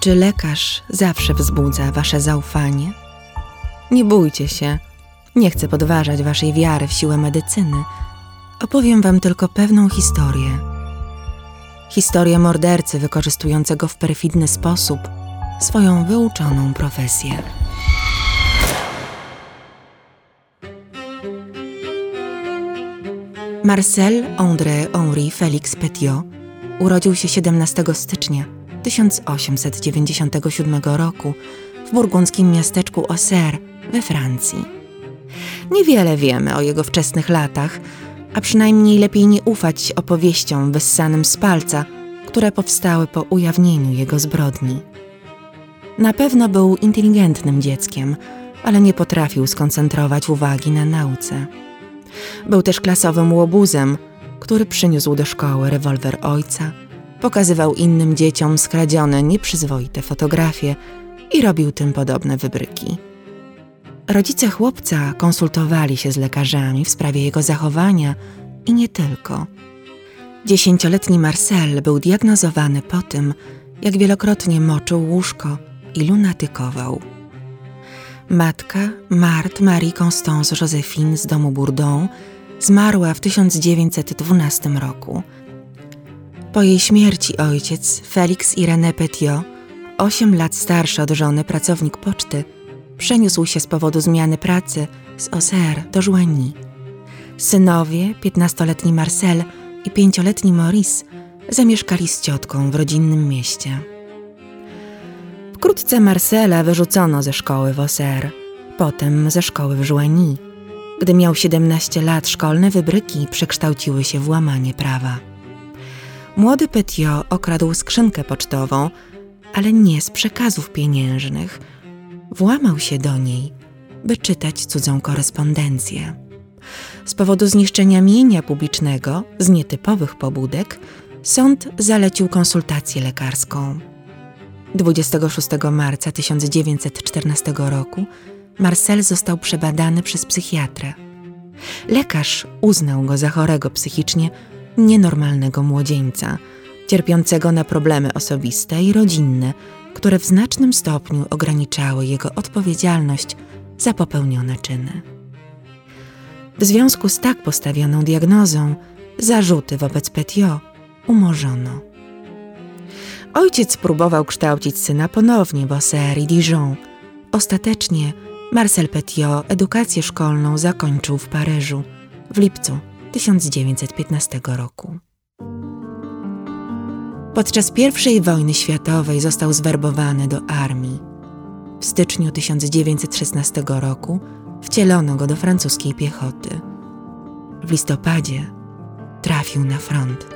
Czy lekarz zawsze wzbudza wasze zaufanie? Nie bójcie się, nie chcę podważać waszej wiary w siłę medycyny. Opowiem wam tylko pewną historię. Historię mordercy wykorzystującego w perfidny sposób swoją wyuczoną profesję. Marcel André Henri Félix Petiot urodził się 17 stycznia 1897 roku w burgundzkim miasteczku Auxerre we Francji. Niewiele wiemy o jego wczesnych latach, a przynajmniej lepiej nie ufać opowieściom wyssanym z palca, które powstały po ujawnieniu jego zbrodni. Na pewno był inteligentnym dzieckiem, ale nie potrafił skoncentrować uwagi na nauce. Był też klasowym łobuzem, który przyniósł do szkoły rewolwer ojca, pokazywał innym dzieciom skradzione, nieprzyzwoite fotografie i robił tym podobne wybryki. Rodzice chłopca konsultowali się z lekarzami w sprawie jego zachowania i nie tylko. Dziesięcioletni Marcel był diagnozowany po tym, jak wielokrotnie moczył łóżko i lunatykował. Matka, Marthe Marie Constance Josephine z domu Bourdon, zmarła w 1912 roku. Po jej śmierci ojciec, Felix Irene Petiot, osiem lat starszy od żony pracownik poczty, przeniósł się z powodu zmiany pracy z Auxerre do Joigny. Synowie, piętnastoletni Marcel i pięcioletni Maurice, zamieszkali z ciotką w rodzinnym mieście. Wkrótce Marcela wyrzucono ze szkoły w Auxerre, potem ze szkoły w Joigny. Gdy miał 17 lat, szkolne wybryki przekształciły się w łamanie prawa. Młody Petiot okradł skrzynkę pocztową, ale nie z przekazów pieniężnych. Włamał się do niej, by czytać cudzą korespondencję. Z powodu zniszczenia mienia publicznego z nietypowych pobudek, sąd zalecił konsultację lekarską. 26 marca 1914 roku Marcel został przebadany przez psychiatrę. Lekarz uznał go za chorego psychicznie, nienormalnego młodzieńca, cierpiącego na problemy osobiste i rodzinne, które w znacznym stopniu ograniczały jego odpowiedzialność za popełnione czyny. W związku z tak postawioną diagnozą, zarzuty wobec Petiot umorzono. Ojciec próbował kształcić syna ponownie w Auxerre i Dijon. Ostatecznie Marcel Petiot edukację szkolną zakończył w Paryżu w lipcu 1915 roku. Podczas I wojny światowej został zwerbowany do armii. W styczniu 1916 roku wcielono go do francuskiej piechoty. W listopadzie trafił na front.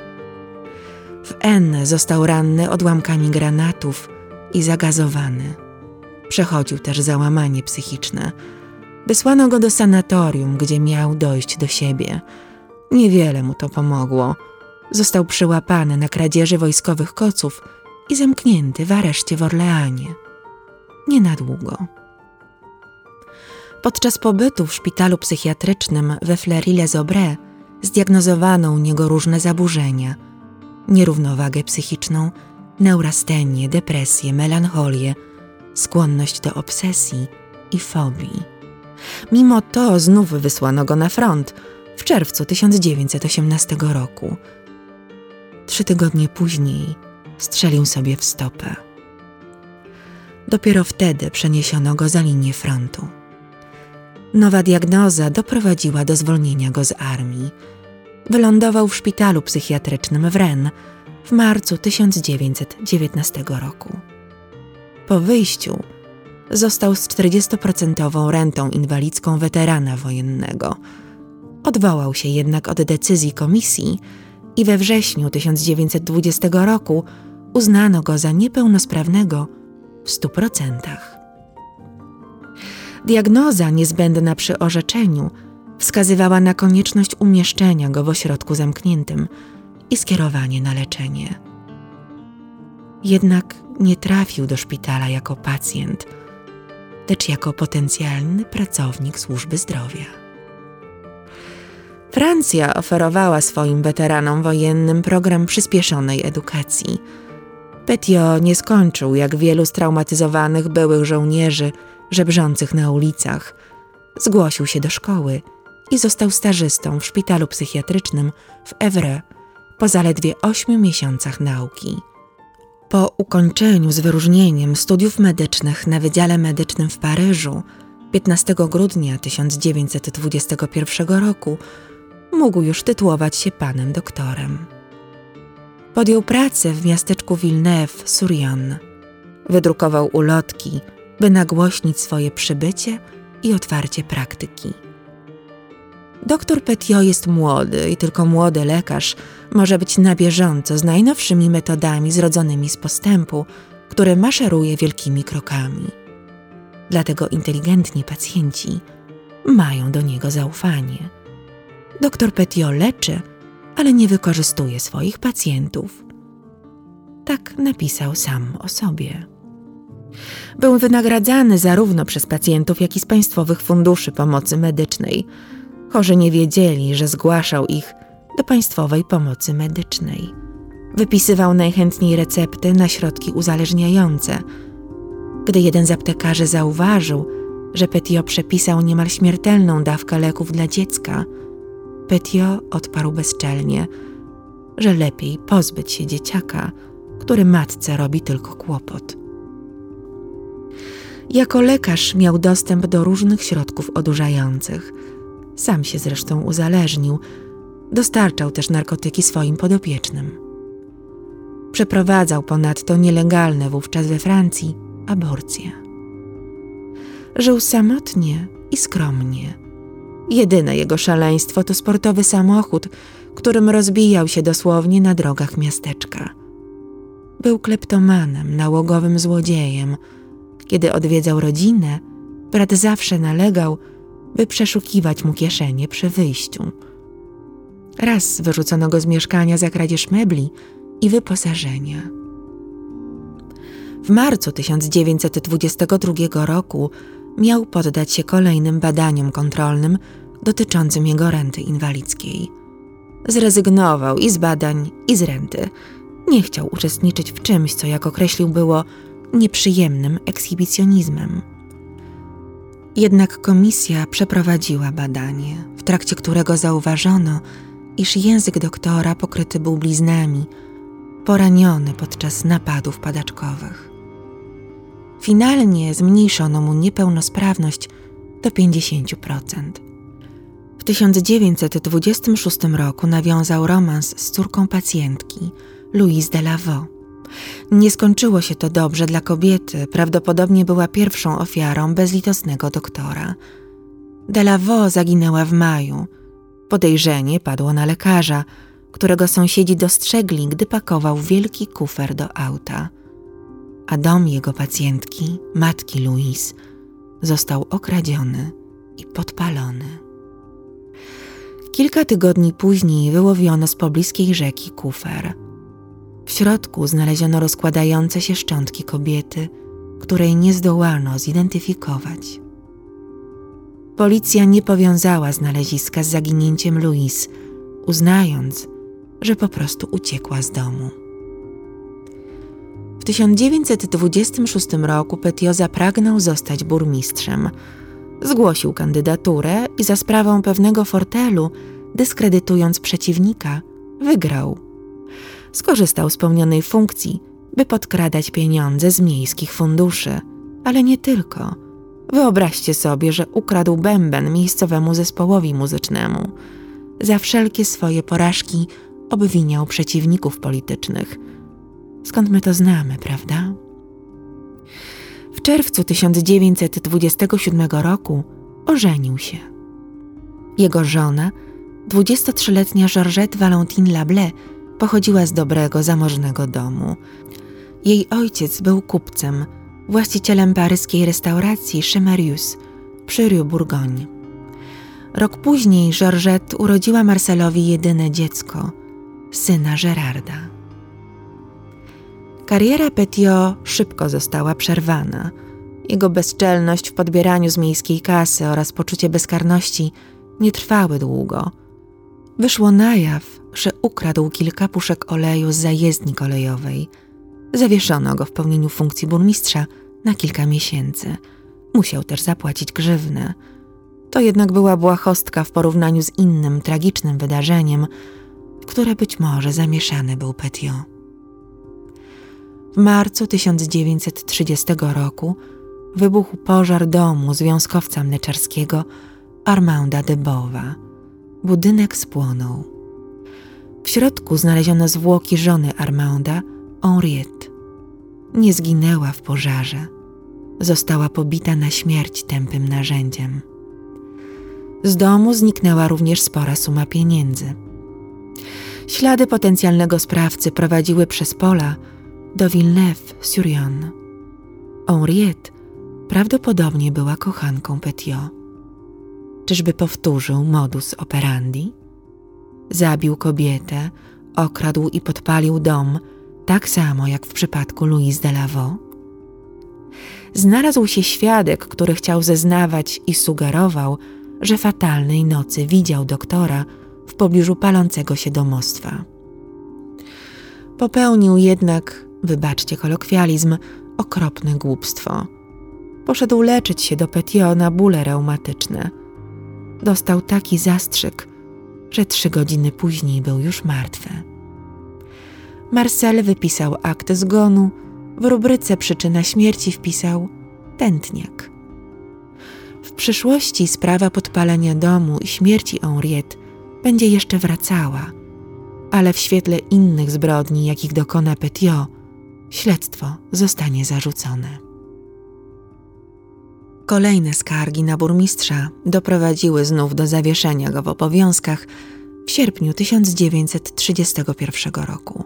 W N został ranny odłamkami granatów i zagazowany. Przechodził też załamanie psychiczne. Wysłano go do sanatorium, gdzie miał dojść do siebie. Niewiele mu to pomogło. Został przyłapany na kradzieży wojskowych koców i zamknięty w areszcie w Orleanie. Nie na długo. Podczas pobytu w szpitalu psychiatrycznym we Fleury-les-Aubrais zdiagnozowano u niego różne zaburzenia, nierównowagę psychiczną, neurastenię, depresję, melancholię, skłonność do obsesji i fobii. Mimo to znów wysłano go na front w czerwcu 1918 roku. Trzy tygodnie później strzelił sobie w stopę. Dopiero wtedy przeniesiono go za linię frontu. Nowa diagnoza doprowadziła do zwolnienia go z armii. Wylądował w szpitalu psychiatrycznym w Rennes w marcu 1919 roku. Po wyjściu został z 40% rentą inwalidzką weterana wojennego. Odwołał się jednak od decyzji komisji i we wrześniu 1920 roku uznano go za niepełnosprawnego w 100%. Diagnoza niezbędna przy orzeczeniu wskazywała na konieczność umieszczenia go w ośrodku zamkniętym i skierowanie na leczenie. Jednak nie trafił do szpitala jako pacjent, lecz jako potencjalny pracownik służby zdrowia. Francja oferowała swoim weteranom wojennym program przyspieszonej edukacji. Petio nie skończył jak wielu straumatyzowanych byłych żołnierzy żebrzących na ulicach. Zgłosił się do szkoły i został stażystą w szpitalu psychiatrycznym w Evreux po zaledwie ośmiu miesiącach nauki. Po ukończeniu z wyróżnieniem studiów medycznych na Wydziale Medycznym w Paryżu 15 grudnia 1921 roku mógł już tytułować się panem doktorem. Podjął pracę w miasteczku Villeneuve-sur-Yonne. Wydrukował ulotki, by nagłośnić swoje przybycie i otwarcie praktyki. Doktor Petiot jest młody i tylko młody lekarz może być na bieżąco z najnowszymi metodami zrodzonymi z postępu, który maszeruje wielkimi krokami. Dlatego inteligentni pacjenci mają do niego zaufanie. Doktor Petiot leczy, ale nie wykorzystuje swoich pacjentów. Tak napisał sam o sobie. Był wynagradzany zarówno przez pacjentów, jak i z państwowych funduszy pomocy medycznej. Chorzy nie wiedzieli, że zgłaszał ich do państwowej pomocy medycznej. Wypisywał najchętniej recepty na środki uzależniające. Gdy jeden z aptekarzy zauważył, że Petio przepisał niemal śmiertelną dawkę leków dla dziecka, Petio odparł bezczelnie, że lepiej pozbyć się dzieciaka, który matce robi tylko kłopot. Jako lekarz miał dostęp do różnych środków odurzających. Sam się zresztą uzależnił. Dostarczał też narkotyki swoim podopiecznym. Przeprowadzał ponadto nielegalne wówczas we Francji aborcje. Żył samotnie i skromnie. Jedyne jego szaleństwo to sportowy samochód, którym rozbijał się dosłownie na drogach miasteczka. Był kleptomanem, nałogowym złodziejem – kiedy odwiedzał rodzinę, brat zawsze nalegał, by przeszukiwać mu kieszenie przy wyjściu. Raz wyrzucono go z mieszkania za kradzież mebli i wyposażenia. W marcu 1922 roku miał poddać się kolejnym badaniom kontrolnym dotyczącym jego renty inwalidzkiej. Zrezygnował i z badań, i z renty. Nie chciał uczestniczyć w czymś, co jak określił było nieprzyjemnym ekshibicjonizmem. Jednak komisja przeprowadziła badanie, w trakcie którego zauważono, iż język doktora pokryty był bliznami, poraniony podczas napadów padaczkowych. Finalnie zmniejszono mu niepełnosprawność do 50%. W 1926 roku nawiązał romans z córką pacjentki, Louise Delavaux. Nie skończyło się to dobrze dla kobiety, prawdopodobnie była pierwszą ofiarą bezlitosnego doktora. Delavaux zaginęła w maju. Podejrzenie padło na lekarza, którego sąsiedzi dostrzegli, gdy pakował wielki kufer do auta. A dom jego pacjentki, matki Louise, został okradziony i podpalony. Kilka tygodni później wyłowiono z pobliskiej rzeki kufer – w środku znaleziono rozkładające się szczątki kobiety, której nie zdołano zidentyfikować. Policja nie powiązała znaleziska z zaginięciem Louise, uznając, że po prostu uciekła z domu. W 1926 roku Petio zapragnął zostać burmistrzem. Zgłosił kandydaturę i za sprawą pewnego fortelu, dyskredytując przeciwnika, wygrał skorzystał z pełnionej funkcji, by podkradać pieniądze z miejskich funduszy. Ale nie tylko. Wyobraźcie sobie, że ukradł bęben miejscowemu zespołowi muzycznemu. Za wszelkie swoje porażki obwiniał przeciwników politycznych. Skąd my to znamy, prawda? W czerwcu 1927 roku ożenił się. Jego żona, 23-letnia Georgette Valentine Lablé, Pochodziła z dobrego, zamożnego domu. Jej ojciec był kupcem, właścicielem paryskiej restauracji Chemerius przy Rue Bourgogne. Rok później Georgette urodziła Marcelowi jedyne dziecko, syna Gerarda. Kariera Petiot szybko została przerwana. Jego bezczelność w podbieraniu z miejskiej kasy oraz poczucie bezkarności nie trwały długo. Wyszło na jaw, że ukradł kilka puszek oleju z zajezdni kolejowej. Zawieszono go w pełnieniu funkcji burmistrza na kilka miesięcy. Musiał też zapłacić grzywnę. To jednak była błahostka w porównaniu z innym tragicznym wydarzeniem, w które być może zamieszany był Petiot. Marcu 1930 roku wybuchł pożar domu związkowca mleczarskiego Armanda de Bowa. Budynek spłonął. W środku znaleziono zwłoki żony Armanda, Henriette. Nie zginęła w pożarze. Została pobita na śmierć tępym narzędziem. Z domu zniknęła również spora suma pieniędzy. Ślady potencjalnego sprawcy prowadziły przez pola do Villeneuve-sur-Yonne. Henriette prawdopodobnie była kochanką Petiot. Czyżby powtórzył modus operandi? Zabił kobietę, okradł i podpalił dom, tak samo jak w przypadku Louise de Lavaux? Znalazł się świadek, który chciał zeznawać i sugerował, że fatalnej nocy widział doktora w pobliżu palącego się domostwa. Popełnił jednak, wybaczcie kolokwializm, okropne głupstwo. Poszedł leczyć się do Petio na bóle reumatyczne. Dostał taki zastrzyk, że trzy godziny później był już martwy. Marcel wypisał akt zgonu, w rubryce przyczyna śmierci wpisał tętniak. W przyszłości sprawa podpalenia domu i śmierci Henriette będzie jeszcze wracała, ale w świetle innych zbrodni, jakich dokona Petiot, śledztwo zostanie zarzucone. Kolejne skargi na burmistrza doprowadziły znów do zawieszenia go w obowiązkach w sierpniu 1931 roku.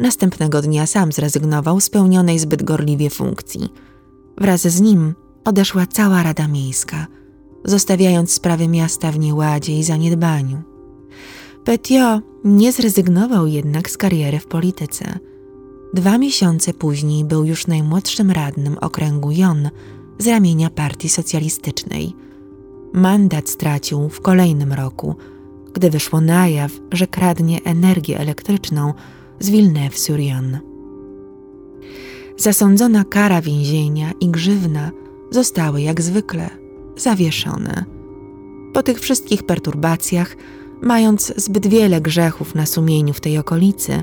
Następnego dnia sam zrezygnował z pełnionej zbyt gorliwie funkcji. Wraz z nim odeszła cała Rada Miejska, zostawiając sprawy miasta w nieładzie i zaniedbaniu. Petiot nie zrezygnował jednak z kariery w polityce. Dwa miesiące później był już najmłodszym radnym okręgu Jon z ramienia Partii Socjalistycznej. Mandat stracił w kolejnym roku, gdy wyszło na jaw, że kradnie energię elektryczną z Villeneuve-sur-Yonne. Zasądzona kara więzienia i grzywna zostały jak zwykle zawieszone. Po tych wszystkich perturbacjach, mając zbyt wiele grzechów na sumieniu w tej okolicy,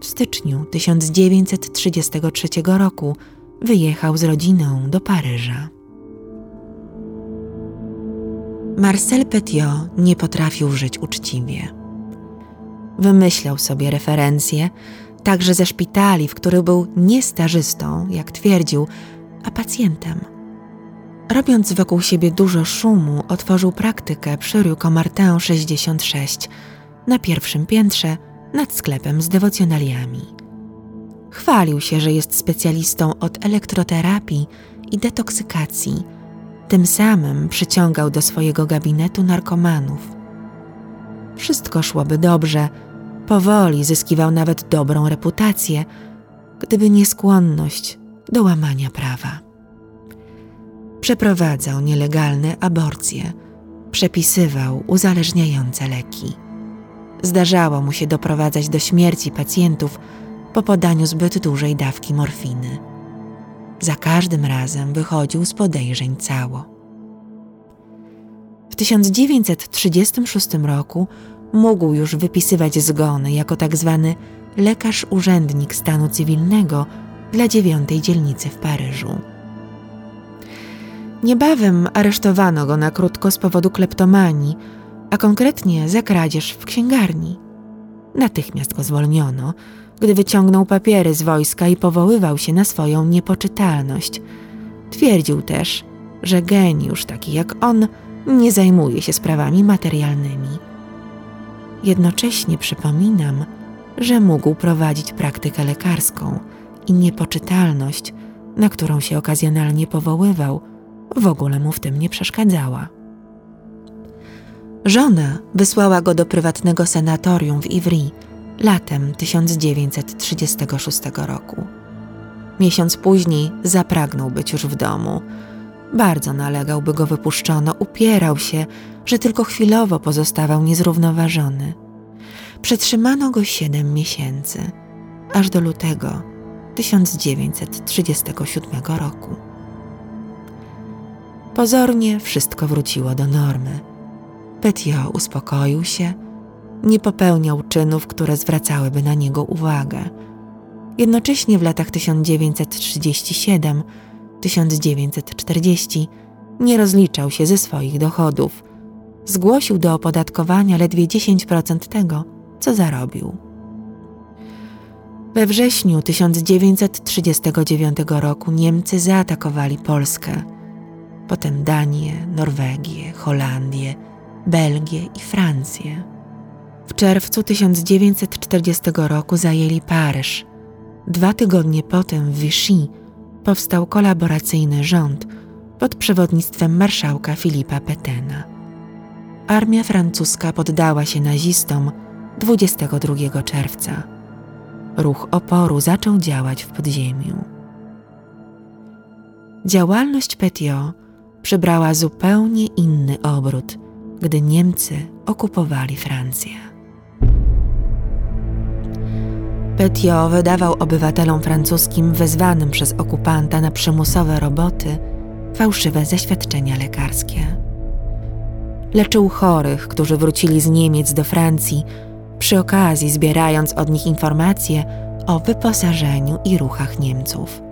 w styczniu 1933 roku wyjechał z rodziną do Paryża. Marcel Petiot nie potrafił żyć uczciwie. Wymyślał sobie referencje, także ze szpitali, w których był nie stażystą, jak twierdził, a pacjentem. Robiąc wokół siebie dużo szumu, otworzył praktykę przy Rue Comartin 66 na pierwszym piętrze nad sklepem z dewocjonaliami. Chwalił się, że jest specjalistą od elektroterapii i detoksykacji. Tym samym przyciągał do swojego gabinetu narkomanów. Wszystko szłoby dobrze, powoli zyskiwał nawet dobrą reputację, gdyby nie skłonność do łamania prawa. Przeprowadzał nielegalne aborcje, przepisywał uzależniające leki. Zdarzało mu się doprowadzać do śmierci pacjentów po podaniu zbyt dużej dawki morfiny. Za każdym razem wychodził z podejrzeń cało. W 1936 roku mógł już wypisywać zgony jako tak zwany lekarz urzędnik stanu cywilnego dla dziewiątej dzielnicy w Paryżu. Niebawem aresztowano go na krótko z powodu kleptomanii, a konkretnie za kradzież w księgarni. Natychmiast go zwolniono, gdy wyciągnął papiery z wojska i powoływał się na swoją niepoczytalność. Twierdził też, że geniusz taki jak on nie zajmuje się sprawami materialnymi. Jednocześnie przypominam, że mógł prowadzić praktykę lekarską i niepoczytalność, na którą się okazjonalnie powoływał, w ogóle mu w tym nie przeszkadzała. Żona wysłała go do prywatnego sanatorium w Ivry latem 1936 roku. Miesiąc później zapragnął być już w domu. Bardzo nalegał, by go wypuszczono, upierał się, że tylko chwilowo pozostawał niezrównoważony. Przetrzymano go siedem miesięcy, aż do lutego 1937 roku. Pozornie wszystko wróciło do normy. Petio uspokoił się, nie popełniał czynów, które zwracałyby na niego uwagę. Jednocześnie w latach 1937-1940 nie rozliczał się ze swoich dochodów. Zgłosił do opodatkowania ledwie 10% tego, co zarobił. We wrześniu 1939 roku Niemcy zaatakowali Polskę, potem Danię, Norwegię, Holandię, Belgię i Francję. W czerwcu 1940 roku zajęli Paryż. Dwa tygodnie potem w Vichy powstał kolaboracyjny rząd pod przewodnictwem marszałka Filipa Petena. Armia francuska poddała się nazistom 22 czerwca. Ruch oporu zaczął działać w podziemiu. Działalność Petiot przybrała zupełnie inny obrót, gdy Niemcy okupowali Francję. Petiot wydawał obywatelom francuskim wezwanym przez okupanta na przymusowe roboty fałszywe zaświadczenia lekarskie. Leczył chorych, którzy wrócili z Niemiec do Francji, przy okazji zbierając od nich informacje o wyposażeniu i ruchach Niemców.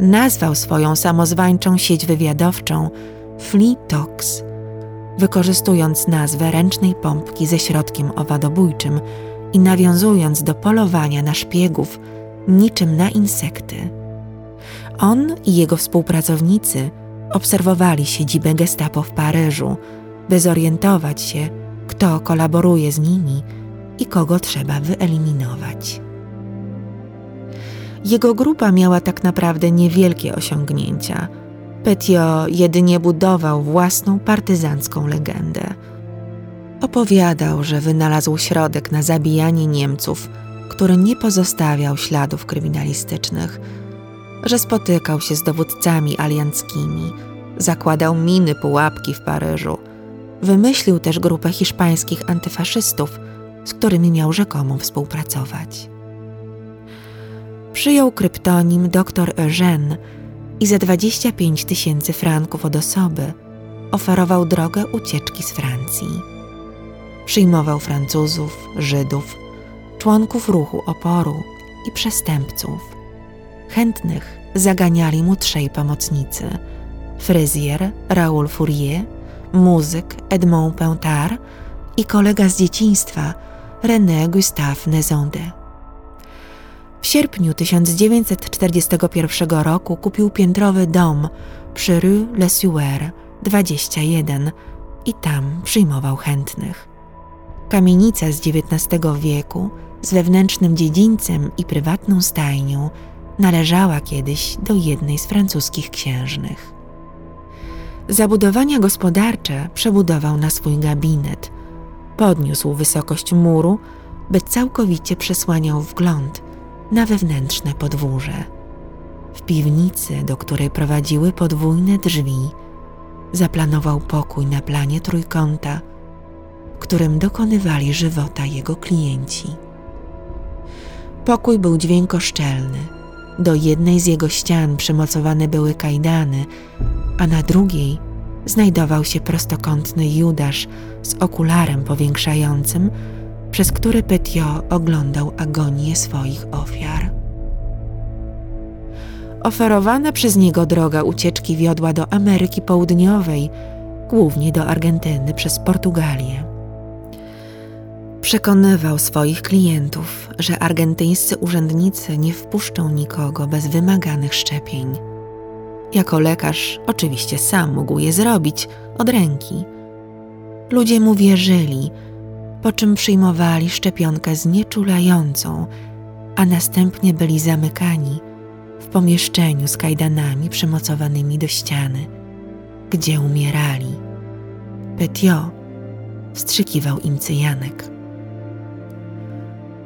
Nazwał swoją samozwańczą sieć wywiadowczą Flea Tox, wykorzystując nazwę ręcznej pompki ze środkiem owadobójczym i nawiązując do polowania na szpiegów niczym na insekty. On i jego współpracownicy obserwowali siedzibę Gestapo w Paryżu, by zorientować się, kto kolaboruje z nimi i kogo trzeba wyeliminować. Jego grupa miała tak naprawdę niewielkie osiągnięcia. Petio jedynie budował własną partyzancką legendę. Opowiadał, że wynalazł środek na zabijanie Niemców, który nie pozostawiał śladów kryminalistycznych, że spotykał się z dowódcami alianckimi, zakładał miny pułapki w Paryżu. Wymyślił też grupę hiszpańskich antyfaszystów, z którymi miał rzekomo współpracować. Przyjął kryptonim dr Eugène i za 25 tysięcy franków od osoby oferował drogę ucieczki z Francji. Przyjmował Francuzów, Żydów, członków ruchu oporu i przestępców. Chętnych zaganiali mu trzej pomocnicy: fryzjer Raoul Fourier, muzyk Edmond Pentard i kolega z dzieciństwa René Gustave Nezonde. W sierpniu 1941 roku kupił piętrowy dom przy Rue Le Sueur 21 i tam przyjmował chętnych. Kamienica z XIX wieku z wewnętrznym dziedzińcem i prywatną stajnią należała kiedyś do jednej z francuskich księżnych. Zabudowania gospodarcze przebudował na swój gabinet. Podniósł wysokość muru, by całkowicie przesłaniał wgląd na wewnętrzne podwórze. W piwnicy, do której prowadziły podwójne drzwi, zaplanował pokój na planie trójkąta, w którym dokonywali żywota jego klienci. Pokój był dźwiękoszczelny. Do jednej z jego ścian przymocowane były kajdany, a na drugiej znajdował się prostokątny Judasz z okularem powiększającym, przez który Petiot oglądał agonię swoich ofiar. Oferowana przez niego droga ucieczki wiodła do Ameryki Południowej, głównie do Argentyny przez Portugalię. Przekonywał swoich klientów, że argentyńscy urzędnicy nie wpuszczą nikogo bez wymaganych szczepień. Jako lekarz, oczywiście sam mógł je zrobić od ręki. Ludzie mu wierzyli, po czym przyjmowali szczepionkę znieczulającą, a następnie byli zamykani w pomieszczeniu z kajdanami przymocowanymi do ściany, gdzie umierali. Petio wstrzykiwał im cyjanek.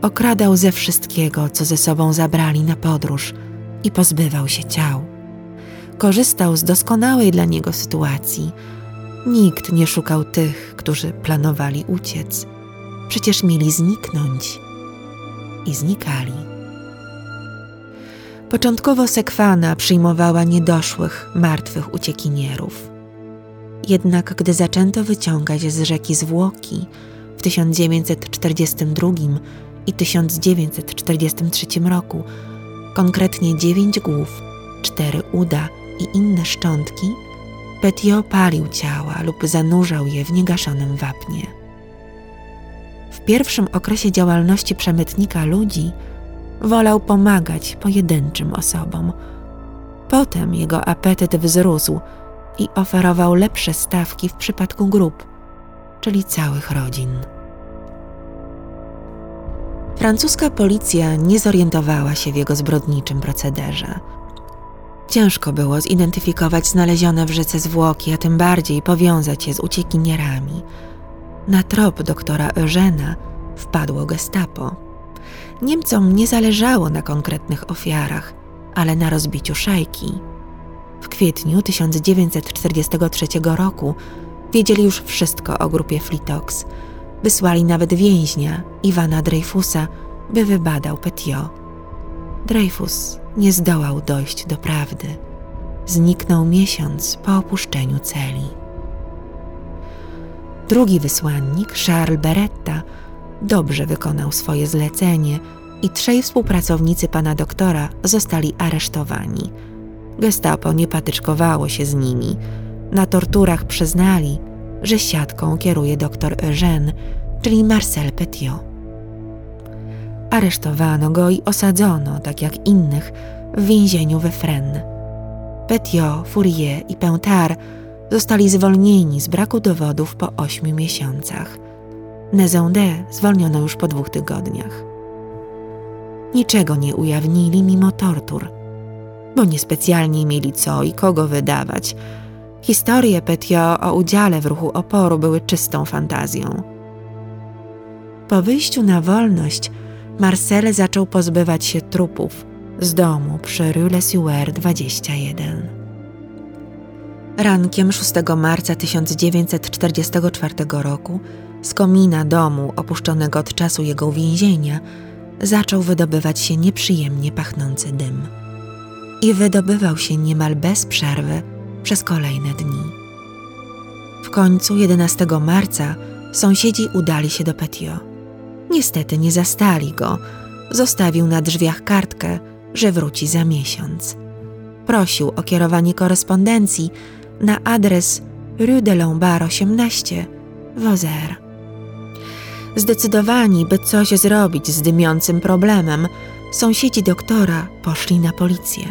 Okradał ze wszystkiego, co ze sobą zabrali na podróż i pozbywał się ciał. Korzystał z doskonałej dla niego sytuacji. Nikt nie szukał tych, którzy planowali uciec Przecież mieli zniknąć. I znikali. Początkowo sekwana przyjmowała niedoszłych, martwych uciekinierów. Jednak gdy zaczęto wyciągać z rzeki zwłoki w 1942 i 1943 roku, konkretnie dziewięć głów, cztery uda i inne szczątki, Petio palił ciała lub zanurzał je w niegaszonym wapnie. W pierwszym okresie działalności przemytnika ludzi wolał pomagać pojedynczym osobom. Potem jego apetyt wzrósł i oferował lepsze stawki w przypadku grup, czyli całych rodzin. Francuska policja nie zorientowała się w jego zbrodniczym procederze. Ciężko było zidentyfikować znalezione w rzece zwłoki, a tym bardziej powiązać je z uciekinierami. Na trop doktora Eugena wpadło gestapo. Niemcom nie zależało na konkretnych ofiarach, ale na rozbiciu szajki. W kwietniu 1943 roku wiedzieli już wszystko o grupie Flitox. Wysłali nawet więźnia, Iwana Dreyfusa, by wybadał Petio. Dreyfus nie zdołał dojść do prawdy. Zniknął miesiąc po opuszczeniu celi. Drugi wysłannik, Charles Beretta, dobrze wykonał swoje zlecenie i trzej współpracownicy pana doktora zostali aresztowani. Gestapo nie patyczkowało się z nimi. Na torturach przyznali, że siatką kieruje doktor Eugène, czyli Marcel Petiot. Aresztowano go i osadzono, tak jak innych, w więzieniu we Fresnes. Petiot, Fourier i Pentard zostali zwolnieni z braku dowodów po ośmiu miesiącach. Nezonde zwolniono już po dwóch tygodniach. Niczego nie ujawnili mimo tortur, bo niespecjalnie mieli co i kogo wydawać. Historie Petio o udziale w ruchu oporu były czystą fantazją. Po wyjściu na wolność Marcel zaczął pozbywać się trupów z domu przy Rue Le Sueur 21. Rankiem 6 marca 1944 roku z komina domu opuszczonego od czasu jego uwięzienia zaczął wydobywać się nieprzyjemnie pachnący dym. I wydobywał się niemal bez przerwy przez kolejne dni. W końcu 11 marca sąsiedzi udali się do Petio. Niestety nie zastali go. Zostawił na drzwiach kartkę, że wróci za miesiąc. Prosił o kierowanie korespondencji na adres Rue de Lombard 18 Wozer. Zdecydowani, by coś zrobić z dymiącym problemem, sąsiedzi doktora poszli na policję.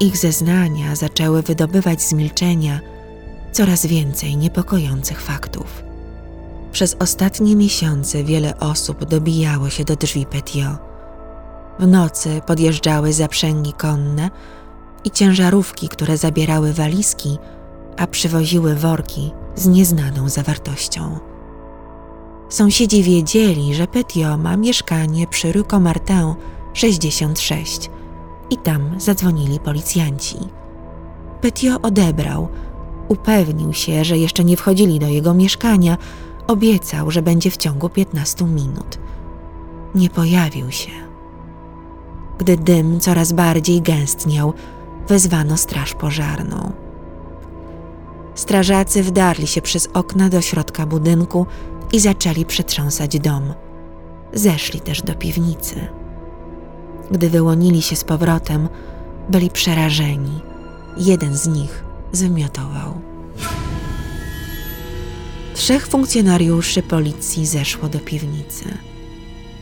Ich zeznania zaczęły wydobywać z milczenia coraz więcej niepokojących faktów. Przez ostatnie miesiące wiele osób dobijało się do drzwi Petio. W nocy podjeżdżały zaprzęgi konne i ciężarówki, które zabierały walizki, a przywoziły worki z nieznaną zawartością. Sąsiedzi wiedzieli, że Petio ma mieszkanie przy Rue Comartin 66 i tam zadzwonili policjanci. Petio odebrał, upewnił się, że jeszcze nie wchodzili do jego mieszkania, obiecał, że będzie w ciągu 15 minut. Nie pojawił się. Gdy dym coraz bardziej gęstniał, wezwano straż pożarną. Strażacy wdarli się przez okna do środka budynku i zaczęli przetrząsać dom. Zeszli też do piwnicy. Gdy wyłonili się z powrotem, byli przerażeni. Jeden z nich zwymiotował. Trzech funkcjonariuszy policji zeszło do piwnicy.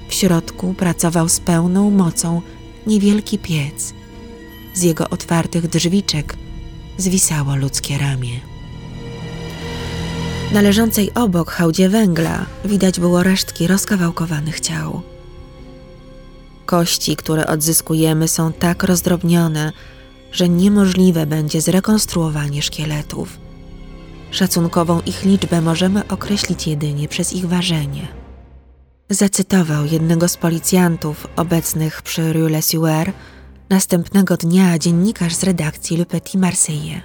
W środku pracował z pełną mocą niewielki piec. Z jego otwartych drzwiczek zwisało ludzkie ramię. Na leżącej obok hałdzie węgla widać było resztki rozkawałkowanych ciał. Kości, które odzyskujemy, są tak rozdrobnione, że niemożliwe będzie zrekonstruowanie szkieletów. Szacunkową ich liczbę możemy określić jedynie przez ich ważenie. Zacytował jednego z policjantów obecnych przy Rue Le następnego dnia dziennikarz z redakcji Le Petit Marseillais.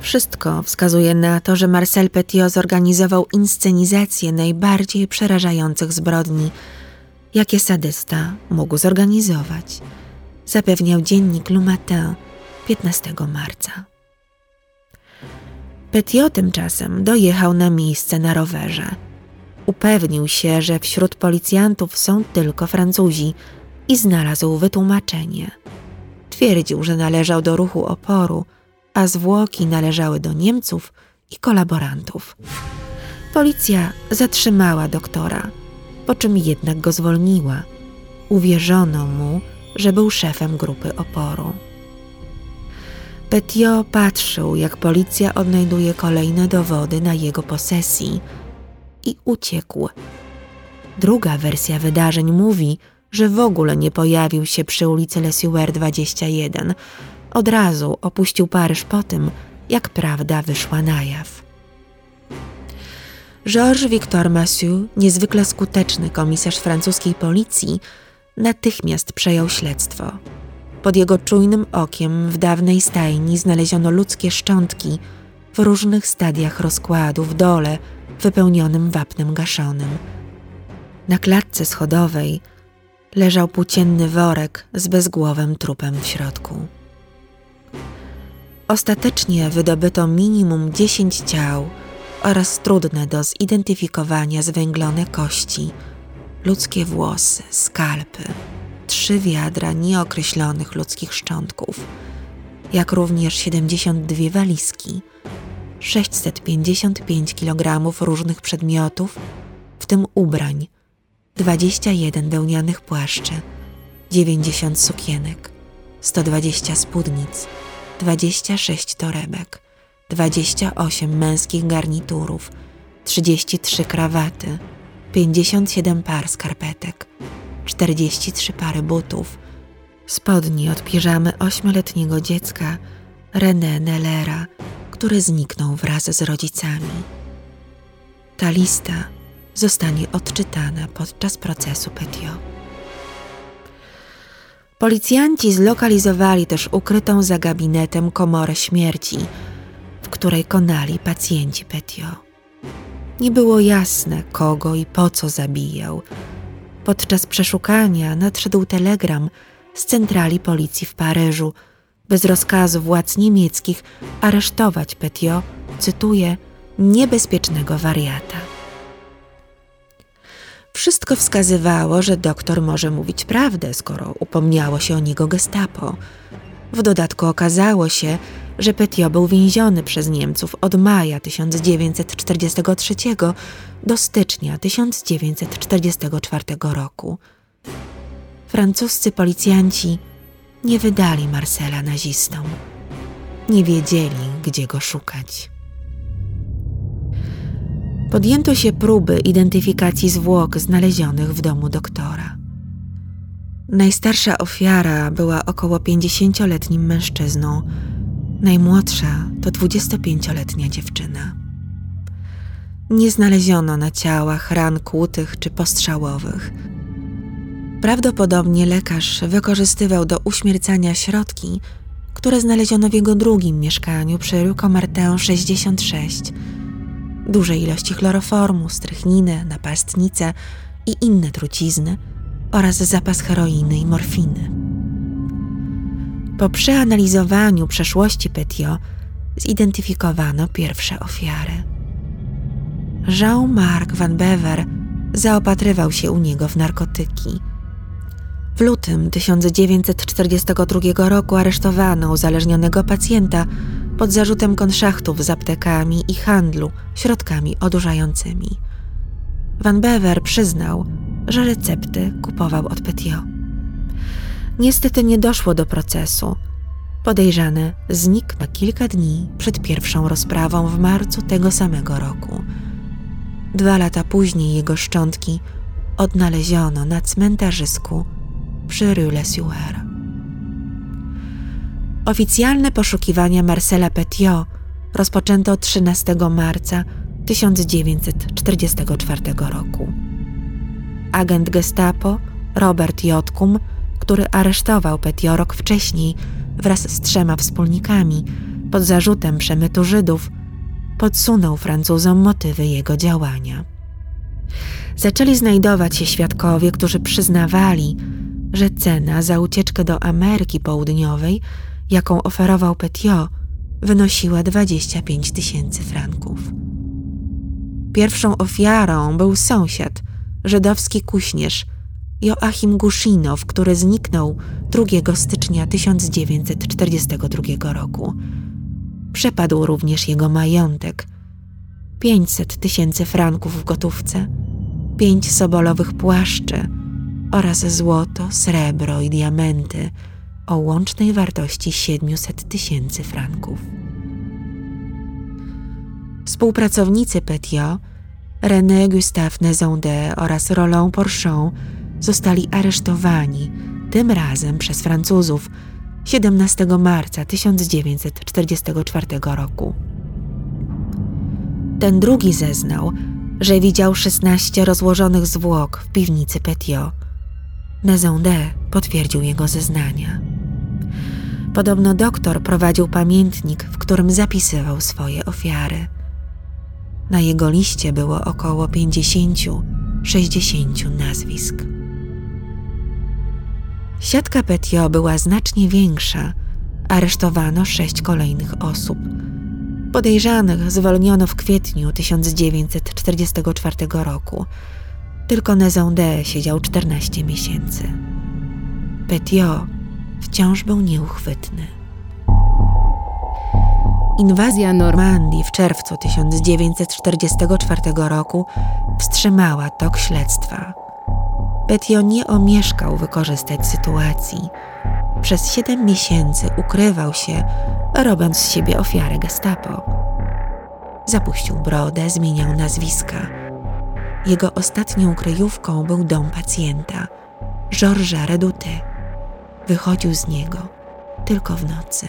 Wszystko wskazuje na to, że Marcel Petiot zorganizował inscenizację najbardziej przerażających zbrodni, jakie sadysta mógł zorganizować, zapewniał dziennik Le Matin 15 marca. Petiot tymczasem dojechał na miejsce na rowerze. Upewnił się, że wśród policjantów są tylko Francuzi i znalazł wytłumaczenie. Twierdził, że należał do ruchu oporu, a zwłoki należały do Niemców i kolaborantów. Policja zatrzymała doktora, po czym jednak go zwolniła. Uwierzono mu, że był szefem grupy oporu. Petio patrzył, jak policja odnajduje kolejne dowody na jego posesji i uciekł. Druga wersja wydarzeń mówi, że w ogóle nie pojawił się przy ulicy Lesueur 21. Od razu opuścił Paryż po tym, jak prawda wyszła na jaw. Georges Victor Massieu, niezwykle skuteczny komisarz francuskiej policji, natychmiast przejął śledztwo. Pod jego czujnym okiem w dawnej stajni znaleziono ludzkie szczątki w różnych stadiach rozkładu w dole wypełnionym wapnem gaszonym. Na klatce schodowej leżał płócienny worek z bezgłowym trupem w środku. Ostatecznie wydobyto minimum 10 ciał oraz trudne do zidentyfikowania zwęglone kości, ludzkie włosy, skalpy, trzy wiadra nieokreślonych ludzkich szczątków, jak również 72 walizki, 655 kg różnych przedmiotów, w tym ubrań, 21 wełnianych płaszczy, 90 sukienek, 120 spódnic, 26 torebek, 28 męskich garniturów, 33 krawaty, 57 par skarpetek, 43 pary butów, spodni od piżamy ośmioletniego dziecka René Nellera, który zniknął wraz z rodzicami. Ta lista zostanie odczytana podczas procesu Petio. Policjanci zlokalizowali też ukrytą za gabinetem komorę śmierci, w której konali pacjenci Petio. Nie było jasne, kogo i po co zabijał. Podczas przeszukania nadszedł telegram z centrali policji w Paryżu, bez rozkazu władz niemieckich aresztować Petio, cytuję, niebezpiecznego wariata. Wszystko wskazywało, że doktor może mówić prawdę, skoro upomniało się o niego gestapo. W dodatku okazało się, że Petio był więziony przez Niemców od maja 1943 do stycznia 1944 roku. Francuscy policjanci nie wydali Marcela nazistom. Nie wiedzieli, gdzie go szukać. Podjęto się próby identyfikacji zwłok znalezionych w domu doktora. Najstarsza ofiara była około 50-letnim mężczyzną, najmłodsza to 25-letnia dziewczyna. Nie znaleziono na ciałach ran kłutych czy postrzałowych. Prawdopodobnie lekarz wykorzystywał do uśmiercania środki, które znaleziono w jego drugim mieszkaniu przy Rue Comartin 66. Duże ilości chloroformu, strychniny, napastnice i inne trucizny oraz zapas heroiny i morfiny. Po przeanalizowaniu przeszłości Petio zidentyfikowano pierwsze ofiary. Jean-Marc Van Bever zaopatrywał się u niego w narkotyki. W lutym 1942 roku aresztowano uzależnionego pacjenta pod zarzutem konszachtów z aptekami i handlu środkami odurzającymi. Van Bever przyznał, że recepty kupował od Petio. Niestety nie doszło do procesu. Podejrzany znikł na kilka dni przed pierwszą rozprawą w marcu tego samego roku. Dwa lata później jego szczątki odnaleziono na cmentarzysku przy Rue Les Oficjalne poszukiwania Marcela Petiot rozpoczęto 13 marca 1944 roku. Agent Gestapo Robert Jotkum który aresztował Petio rok wcześniej wraz z trzema wspólnikami pod zarzutem przemytu Żydów, podsunął Francuzom motywy jego działania. zaczęli znajdować się świadkowie, którzy przyznawali, że cena za ucieczkę do Ameryki Południowej, jaką oferował Petiot, wynosiła 25 tysięcy franków. Pierwszą ofiarą był sąsiad, żydowski kuśnierz Joachim Guszinow, który zniknął 2 stycznia 1942 roku. Przepadł również jego majątek 500 tysięcy franków w gotówce, pięć sobolowych płaszczy oraz złoto, srebro i diamenty o łącznej wartości 700 tysięcy franków. Współpracownicy Petiot, René Gustave Nezonde oraz Roland Porchon zostali aresztowani, tym razem przez Francuzów, 17 marca 1944 roku. Ten drugi zeznał, że widział 16 rozłożonych zwłok w piwnicy Petiot. Nezonde potwierdził jego zeznania. Podobno doktor prowadził pamiętnik, w którym zapisywał swoje ofiary. Na jego liście było około 50-60 nazwisk. Siatka Petio była znacznie większa. Aresztowano sześć kolejnych osób. Podejrzanych zwolniono w kwietniu 1944 roku. Tylko Nezonde siedział 14 miesięcy. Petio wciąż był nieuchwytny. Inwazja Normandii w czerwcu 1944 roku wstrzymała tok śledztwa. Petio nie omieszkał wykorzystać sytuacji. Przez siedem miesięcy ukrywał się, robiąc z siebie ofiarę gestapo. Zapuścił brodę, zmieniał nazwiska. Jego ostatnią kryjówką był dom pacjenta, Georgesa Reduty. Wychodził z niego tylko w nocy.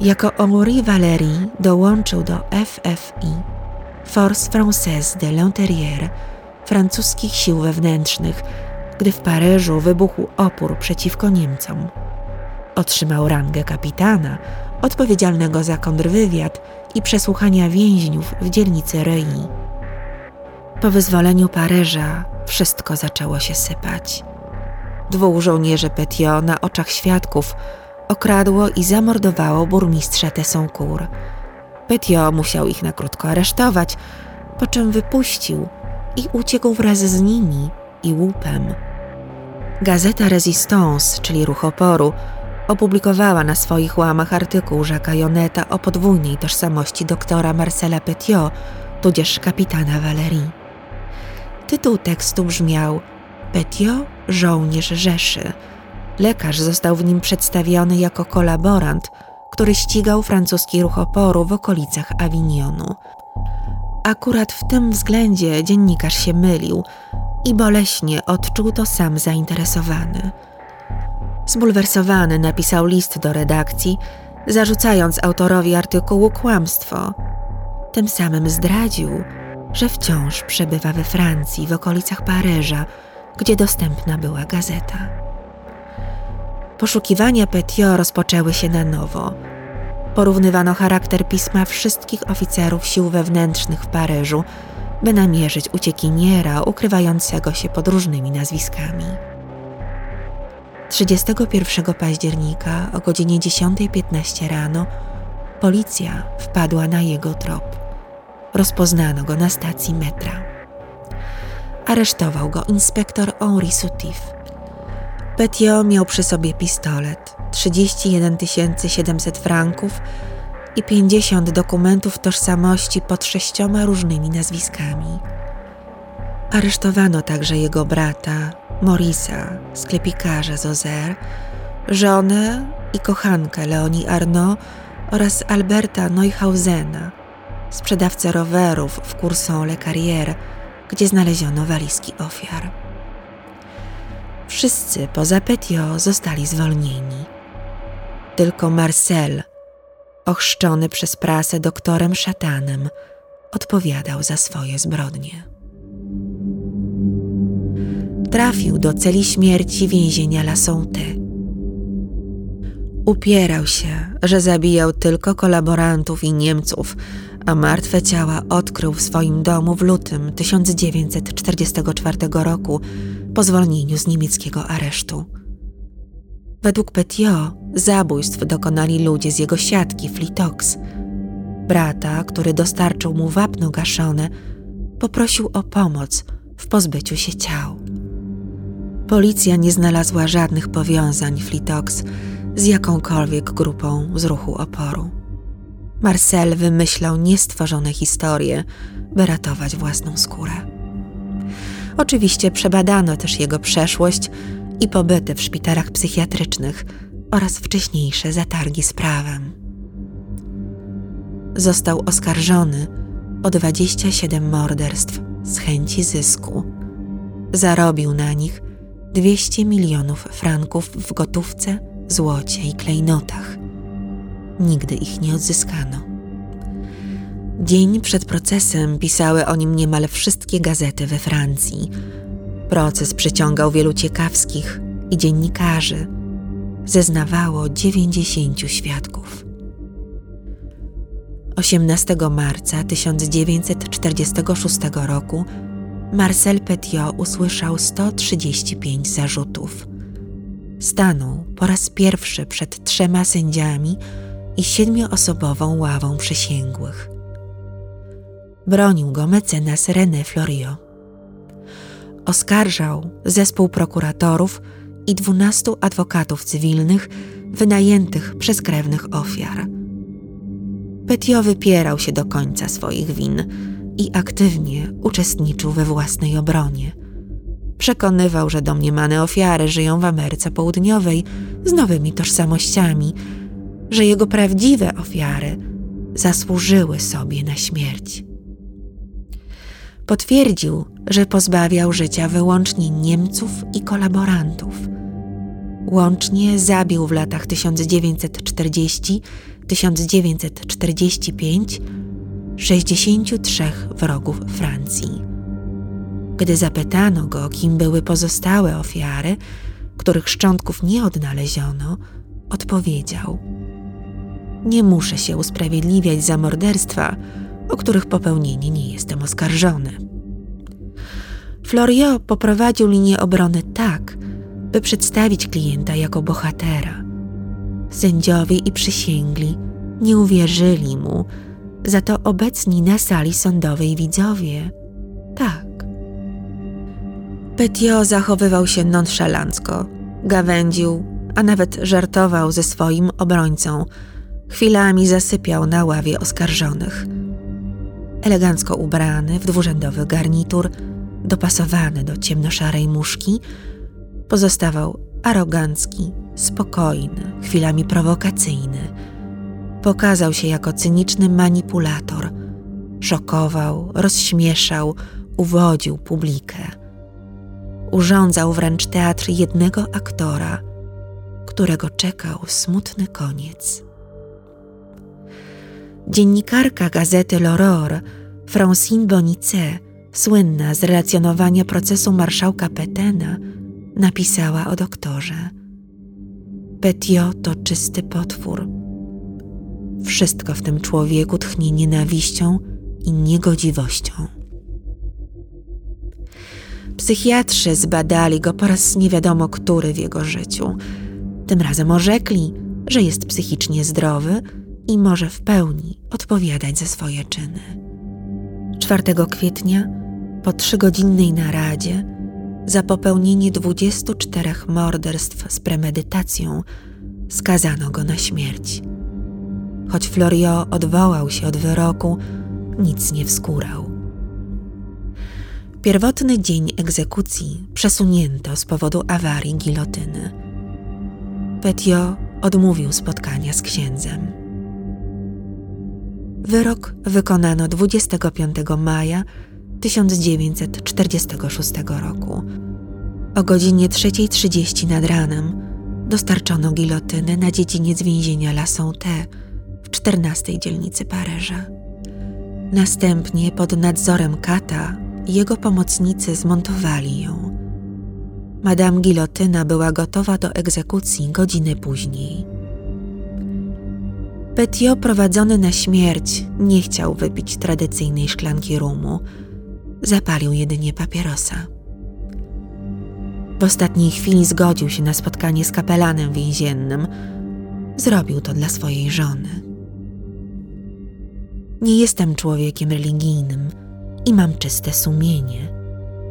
Jako Henri Valéry dołączył do FFI, Force Française de l'Intérieur, francuskich sił wewnętrznych, gdy w Paryżu wybuchł opór przeciwko Niemcom. Otrzymał rangę kapitana, odpowiedzialnego za kontrwywiad i przesłuchania więźniów w dzielnicy Rei. Po wyzwoleniu Paryża wszystko zaczęło się sypać. Dwóch żołnierzy Petiot na oczach świadków okradło i zamordowało burmistrza Tesoncourt. Petiot musiał ich na krótko aresztować, po czym wypuścił i uciekł wraz z nimi i łupem. Gazeta Resistance, czyli Ruch Oporu, opublikowała na swoich łamach artykuł Jacques'a Joneta o podwójnej tożsamości doktora Marcela Petiot, tudzież kapitana Valerii. Tytuł tekstu brzmiał Petiot, żołnierz Rzeszy. Lekarz został w nim przedstawiony jako kolaborant, który ścigał francuski ruch oporu w okolicach Avignonu. Akurat w tym względzie dziennikarz się mylił i boleśnie odczuł to sam zainteresowany. Zbulwersowany napisał list do redakcji, zarzucając autorowi artykułu kłamstwo. Tym samym zdradził, że wciąż przebywa we Francji, w okolicach Paryża, gdzie dostępna była gazeta. Poszukiwania Petiot rozpoczęły się na nowo. Porównywano charakter pisma wszystkich oficerów sił wewnętrznych w Paryżu, by namierzyć uciekiniera ukrywającego się pod różnymi nazwiskami. 31 października o godzinie 10.15 rano policja wpadła na jego trop. Rozpoznano go na stacji metra. Aresztował go inspektor Henri Soutif. Petiot miał przy sobie pistolet, 31 700 franków i 50 dokumentów tożsamości pod sześcioma różnymi nazwiskami. Aresztowano także jego brata, Morisa, sklepikarza z Ozer, żonę i kochankę Leonie Arnaud oraz Alberta Neuhausena, sprzedawcę rowerów w Courson Le Carrière, gdzie znaleziono walizki ofiar. Wszyscy poza Petio zostali zwolnieni. Tylko Marcel, ochrzczony przez prasę doktorem szatanem, odpowiadał za swoje zbrodnie. Trafił do celi śmierci więzienia La Sonte. Upierał się, że zabijał tylko kolaborantów i Niemców, a martwe ciała odkrył w swoim domu w lutym 1944 roku po zwolnieniu z niemieckiego aresztu. Według Petiot zabójstw dokonali ludzie z jego siatki Flitox. Brata, który dostarczył mu wapno gaszone, poprosił o pomoc w pozbyciu się ciał. Policja nie znalazła żadnych powiązań Flitox z jakąkolwiek grupą z ruchu oporu. Marcel wymyślał niestworzone historie, by ratować własną skórę. Oczywiście przebadano też jego przeszłość i pobyty w szpitalach psychiatrycznych oraz wcześniejsze zatargi z prawem. Został oskarżony o 27 morderstw z chęci zysku. Zarobił na nich 200 milionów franków w gotówce, złocie i klejnotach. Nigdy ich nie odzyskano. Dzień przed procesem pisały o nim niemal wszystkie gazety we Francji. Proces przyciągał wielu ciekawskich i dziennikarzy. Zeznawało 90 świadków. 18 marca 1946 roku Marcel Petiot usłyszał 135 zarzutów. Stanął po raz pierwszy przed trzema sędziami i siedmioosobową ławą przysięgłych. Bronił go mecenas René Floriot. Oskarżał zespół prokuratorów i dwunastu adwokatów cywilnych wynajętych przez krewnych ofiar. Petiot wypierał się do końca swoich win i aktywnie uczestniczył we własnej obronie. Przekonywał, że domniemane ofiary żyją w Ameryce Południowej z nowymi tożsamościami, że jego prawdziwe ofiary zasłużyły sobie na śmierć. Potwierdził, że pozbawiał życia wyłącznie Niemców i kolaborantów. Łącznie zabił w latach 1940-1945 63 wrogów Francji. Gdy zapytano go, kim były pozostałe ofiary, których szczątków nie odnaleziono, odpowiedział: Nie muszę się usprawiedliwiać za morderstwa, o których popełnienie nie jestem oskarżony. Floriot poprowadził linię obrony tak, by przedstawić klienta jako bohatera. Sędziowie i przysięgli nie uwierzyli mu, za to obecni na sali sądowej widzowie tak. Petio zachowywał się nonszalancko, gawędził, a nawet żartował ze swoim obrońcą. Chwilami zasypiał na ławie oskarżonych. Elegancko ubrany w dwurzędowy garnitur, dopasowany do ciemnoszarej muszki, pozostawał arogancki, spokojny, chwilami prowokacyjny. Pokazał się jako cyniczny manipulator. Szokował, rozśmieszał, uwodził publikę. Urządzał wręcz teatr jednego aktora, którego czekał smutny koniec. Dziennikarka gazety L'Aurore, Francine Bonicet, słynna z relacjonowania procesu marszałka Petena, napisała o doktorze. Petiot to czysty potwór. Wszystko w tym człowieku tchnie nienawiścią i niegodziwością. Psychiatrzy zbadali go po raz nie wiadomo który w jego życiu. Tym razem orzekli, że jest psychicznie zdrowy i może w pełni odpowiadać za swoje czyny. 4 kwietnia, po trzygodzinnej naradzie, za popełnienie 24 morderstw z premedytacją, skazano go na śmierć. Choć Florio odwołał się od wyroku, nic nie wskórał. Pierwotny dzień egzekucji przesunięto z powodu awarii gilotyny. Petio odmówił spotkania z księdzem. Wyrok wykonano 25 maja 1946 roku. O godzinie 3.30 nad ranem dostarczono gilotynę na dziedziniec więzienia La Santé w 14 dzielnicy Paryża. Następnie pod nadzorem Kata jego pomocnicy zmontowali ją. Madame Gilotyna była gotowa do egzekucji godzinę później. Petiot, prowadzony na śmierć, nie chciał wypić tradycyjnej szklanki rumu. Zapalił jedynie papierosa. W ostatniej chwili zgodził się na spotkanie z kapelanem więziennym. Zrobił to dla swojej żony. Nie jestem człowiekiem religijnym i mam czyste sumienie,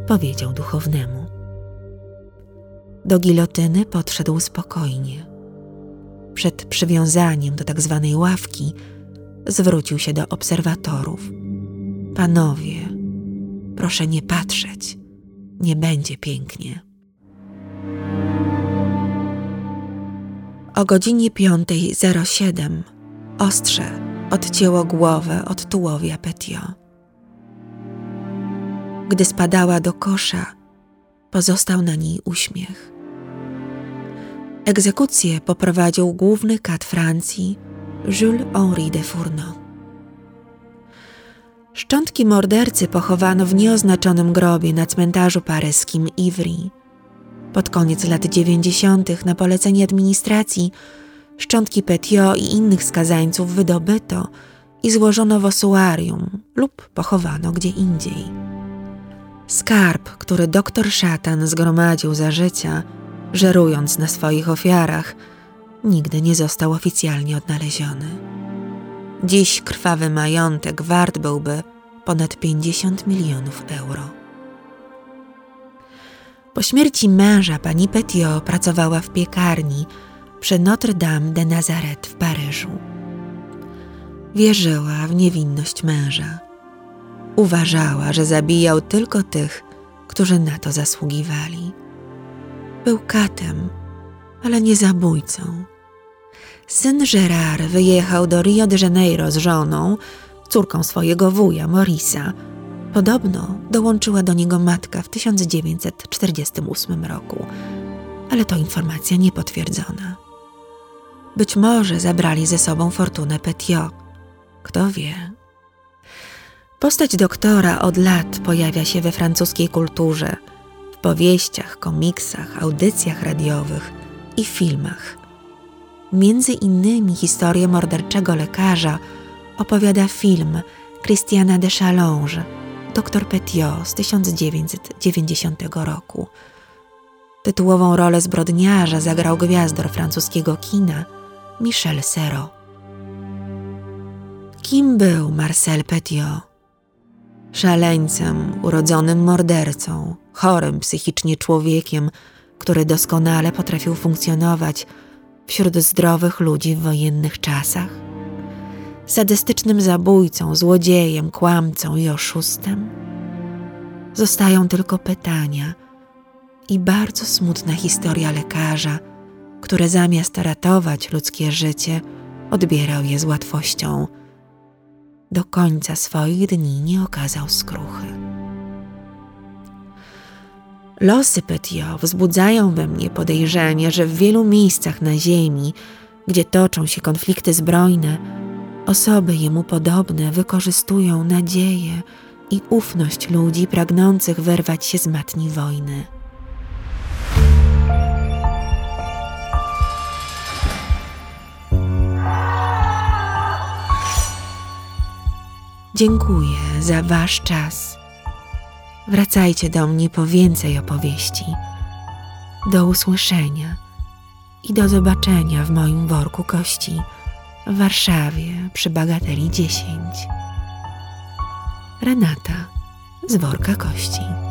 powiedział duchownemu. Do gilotyny podszedł spokojnie. Przed przywiązaniem do tak zwanej ławki zwrócił się do obserwatorów. Panowie, proszę nie patrzeć, nie będzie pięknie. O godzinie 5.07 ostrze odcięło głowę od tułowia Petio. Gdy spadała do kosza, pozostał na niej uśmiech. Egzekucję poprowadził główny kat Francji, Jules-Henri de Fourneau. Szczątki mordercy pochowano w nieoznaczonym grobie na cmentarzu paryskim Ivry. Pod koniec lat dziewięćdziesiątych na polecenie administracji szczątki Petiot i innych skazańców wydobyto i złożono w osuarium lub pochowano gdzie indziej. Skarb, który doktor Szatan zgromadził za życia, żerując na swoich ofiarach, nigdy nie został oficjalnie odnaleziony. Dziś krwawy majątek wart byłby ponad 50 milionów euro. Po śmierci męża pani Petiot pracowała w piekarni przy Notre-Dame de Nazareth w Paryżu. Wierzyła w niewinność męża. Uważała, że zabijał tylko tych, którzy na to zasługiwali. Był katem, ale nie zabójcą. Syn Gerard wyjechał do Rio de Janeiro z żoną, córką swojego wuja Morisa. Podobno dołączyła do niego matka w 1948 roku, ale to informacja niepotwierdzona. Być może zabrali ze sobą fortunę Petiot. Kto wie? Postać doktora od lat pojawia się we francuskiej kulturze, powieściach, komiksach, audycjach radiowych i filmach. Między innymi historię morderczego lekarza opowiada film Christiana de Challonge, Doktor Petiot z 1990 roku. Tytułową rolę zbrodniarza zagrał gwiazdor francuskiego kina Michel Serrault. Kim był Marcel Petiot? Szaleńcem, urodzonym mordercą, chorym psychicznie człowiekiem, który doskonale potrafił funkcjonować wśród zdrowych ludzi w wojennych czasach? Sadystycznym zabójcą, złodziejem, kłamcą i oszustem? Zostają tylko pytania i bardzo smutna historia lekarza, który zamiast ratować ludzkie życie, odbierał je z łatwością. Do końca swoich dni nie okazał skruchy. Losy Petiot wzbudzają we mnie podejrzenie, że w wielu miejscach na Ziemi, gdzie toczą się konflikty zbrojne, osoby jemu podobne wykorzystują nadzieję i ufność ludzi pragnących wyrwać się z matni wojny. Dziękuję za Wasz czas. Wracajcie do mnie po więcej opowieści. Do usłyszenia i do zobaczenia w moim worku kości w Warszawie przy Bagateli 10. Renata z worka kości.